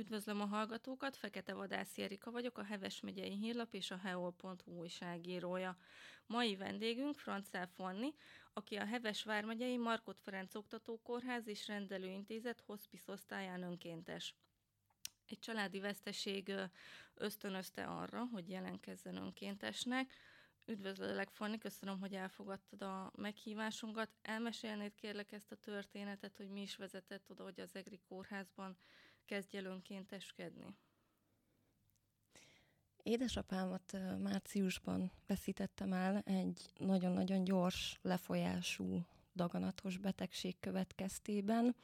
Üdvözlöm a hallgatókat, Fekete Vadász Erika vagyok, a Heves megyei hírlap és a heol.hu újságírója. Mai vendégünk Francel Fanni, aki a Heves vármegyei Markot Ferenc Oktatókórház és Rendelőintézet hospice osztályán önkéntes. Egy családi veszteség ösztönözte arra, hogy jelenkezzen önkéntesnek, Üdvözlőlek, Fanni, köszönöm, hogy elfogadtad a meghívásunkat. Elmesélnéd kérlek ezt a történetet, hogy mi is vezetett oda, hogy az EGRI kórházban kezdj el önkénteskedni? Édesapámat márciusban veszítettem el egy nagyon-nagyon gyors, lefolyású, daganatos betegség következtében.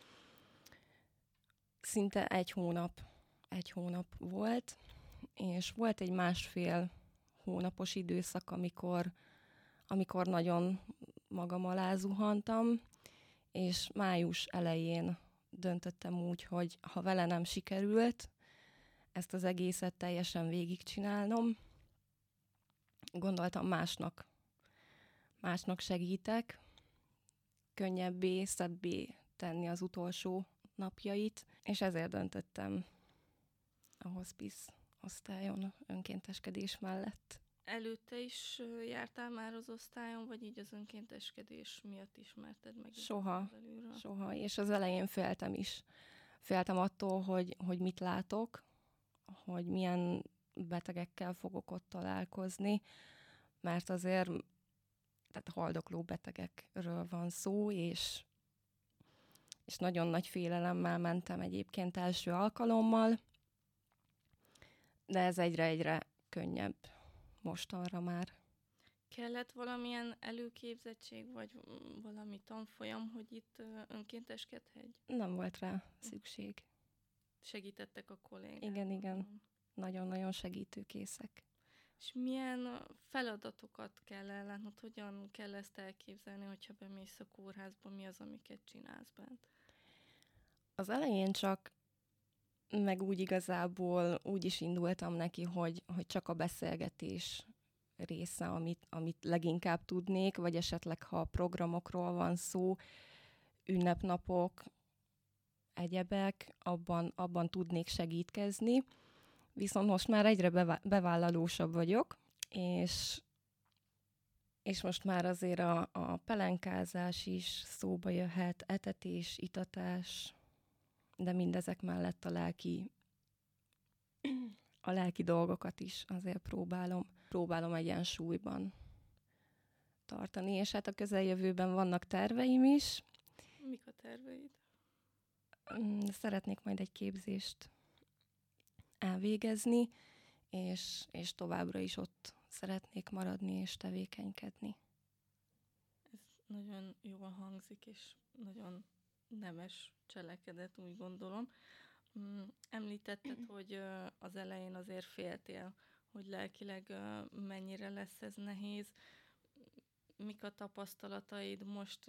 Szinte egy hónap, egy hónap volt, és volt egy másfél hónapos időszak, amikor, amikor nagyon magam alá zuhantam, és május elején döntöttem úgy, hogy ha vele nem sikerült, ezt az egészet teljesen végigcsinálnom, gondoltam másnak, másnak segítek, könnyebbé, szebbé tenni az utolsó napjait, és ezért döntöttem a hospice osztályon önkénteskedés mellett. Előtte is jártál már az osztályon, vagy így az önkénteskedés miatt ismerted meg? Soha, soha, és az elején féltem is. Féltem attól, hogy, hogy mit látok, hogy milyen betegekkel fogok ott találkozni, mert azért tehát haldokló betegekről van szó, és, és nagyon nagy félelemmel mentem egyébként első alkalommal, de ez egyre-egyre könnyebb mostanra már. Kellett valamilyen előképzettség, vagy valami tanfolyam, hogy itt önkénteskedhetj? Nem volt rá szükség. Segítettek a kollégák? Igen, igen. Nagyon-nagyon segítőkészek. És milyen feladatokat kell ellátnod? Hogyan kell ezt elképzelni, hogyha bemész a kórházba? Mi az, amiket csinálsz bent? Az elején csak meg úgy igazából úgy is indultam neki, hogy, hogy csak a beszélgetés része, amit, amit leginkább tudnék, vagy esetleg ha programokról van szó, ünnepnapok, egyebek, abban, abban tudnék segítkezni. Viszont most már egyre bevállalósabb vagyok, és, és most már azért a, a pelenkázás is szóba jöhet, etetés, itatás, de mindezek mellett a lelki a lelki dolgokat is azért próbálom, próbálom egyensúlyban tartani, és hát a közeljövőben vannak terveim is. Mik a terveid? Mm, szeretnék majd egy képzést elvégezni, és, és továbbra is ott szeretnék maradni és tevékenykedni. Ez nagyon jól hangzik, és nagyon nemes cselekedet, úgy gondolom. Mm, említetted, hogy az elején azért féltél, hogy lelkileg mennyire lesz ez nehéz. Mik a tapasztalataid most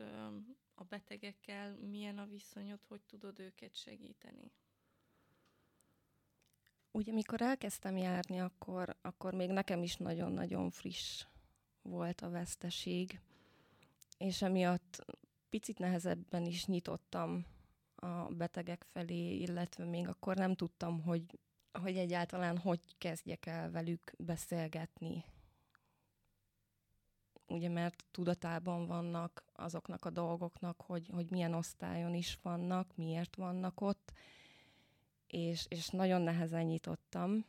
a betegekkel, milyen a viszonyod, hogy tudod őket segíteni? Ugye, mikor elkezdtem járni, akkor, akkor még nekem is nagyon-nagyon friss volt a veszteség, és emiatt picit nehezebben is nyitottam a betegek felé, illetve még akkor nem tudtam, hogy, hogy egyáltalán hogy kezdjek el velük beszélgetni. Ugye, mert tudatában vannak azoknak a dolgoknak, hogy, hogy milyen osztályon is vannak, miért vannak ott, és, és nagyon nehezen nyitottam.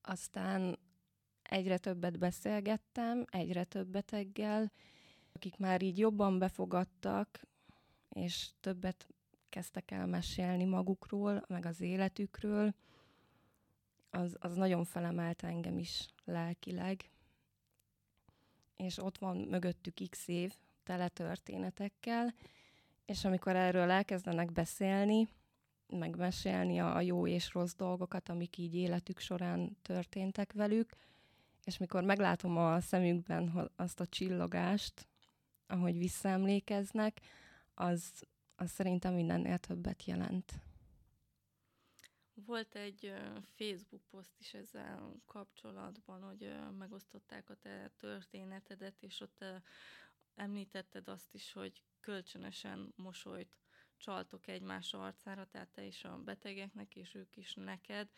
Aztán egyre többet beszélgettem, egyre több beteggel, akik már így jobban befogadtak, és többet kezdtek el mesélni magukról, meg az életükről, az, az nagyon felemelt engem is lelkileg. És ott van mögöttük x év tele történetekkel, és amikor erről elkezdenek beszélni, megmesélni a jó és rossz dolgokat, amik így életük során történtek velük, és mikor meglátom a szemükben azt a csillogást, ahogy visszaemlékeznek, az, az szerintem mindennél többet jelent. Volt egy Facebook poszt is ezzel kapcsolatban, hogy megosztották a te történetedet, és ott említetted azt is, hogy kölcsönösen mosolyt csaltok egymás arcára, tehát te is a betegeknek, és ők is neked.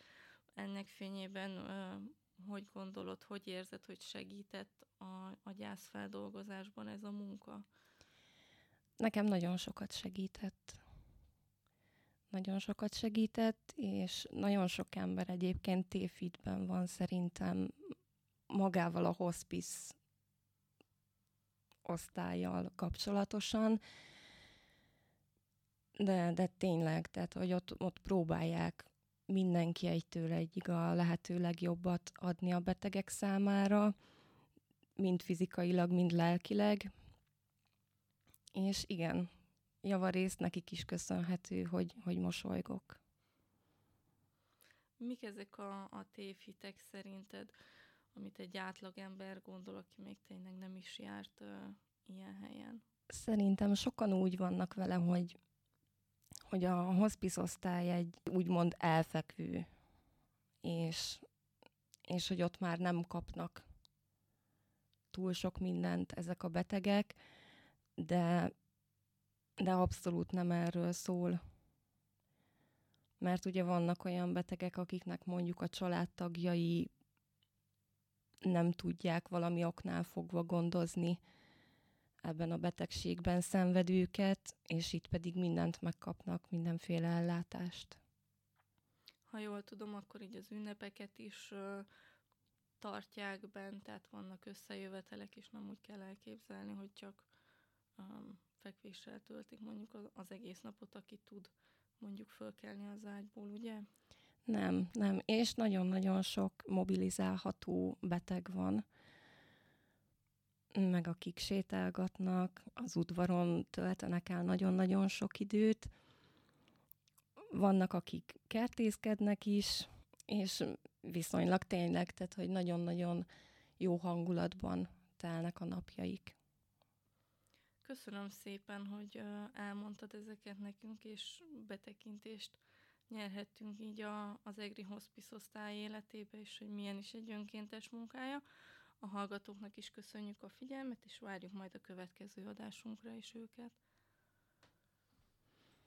Ennek fényében hogy gondolod, hogy érzed, hogy segített a, a gyászfeldolgozásban ez a munka? Nekem nagyon sokat segített. Nagyon sokat segített, és nagyon sok ember egyébként tévhitben van szerintem magával a hospice osztályjal kapcsolatosan, de, de tényleg, tehát hogy ott, ott próbálják mindenki egytől egyig a lehető legjobbat adni a betegek számára, mind fizikailag, mind lelkileg. És igen, javarészt nekik is köszönhető, hogy, hogy mosolygok. Mik ezek a, a tévhitek szerinted, amit egy átlagember gondol, aki még tényleg nem is járt uh, ilyen helyen? Szerintem sokan úgy vannak vele, hogy hogy a hospice osztály egy úgymond elfekvő, és, és hogy ott már nem kapnak túl sok mindent ezek a betegek, de, de abszolút nem erről szól. Mert ugye vannak olyan betegek, akiknek mondjuk a családtagjai nem tudják valami oknál fogva gondozni ebben a betegségben szenvedőket, és itt pedig mindent megkapnak, mindenféle ellátást. Ha jól tudom, akkor így az ünnepeket is uh, tartják bent, tehát vannak összejövetelek, és nem úgy kell elképzelni, hogy csak um, fekvéssel töltik mondjuk az, az egész napot, aki tud mondjuk fölkelni az ágyból, ugye? Nem, nem, és nagyon-nagyon sok mobilizálható beteg van, meg akik sétálgatnak, az udvaron töltenek el nagyon-nagyon sok időt. Vannak, akik kertészkednek is, és viszonylag tényleg, tehát hogy nagyon-nagyon jó hangulatban telnek a napjaik. Köszönöm szépen, hogy elmondtad ezeket nekünk, és betekintést nyerhettünk így a, az EGRI Hospice osztály életébe, és hogy milyen is egy önkéntes munkája. A hallgatóknak is köszönjük a figyelmet, és várjuk majd a következő adásunkra is őket.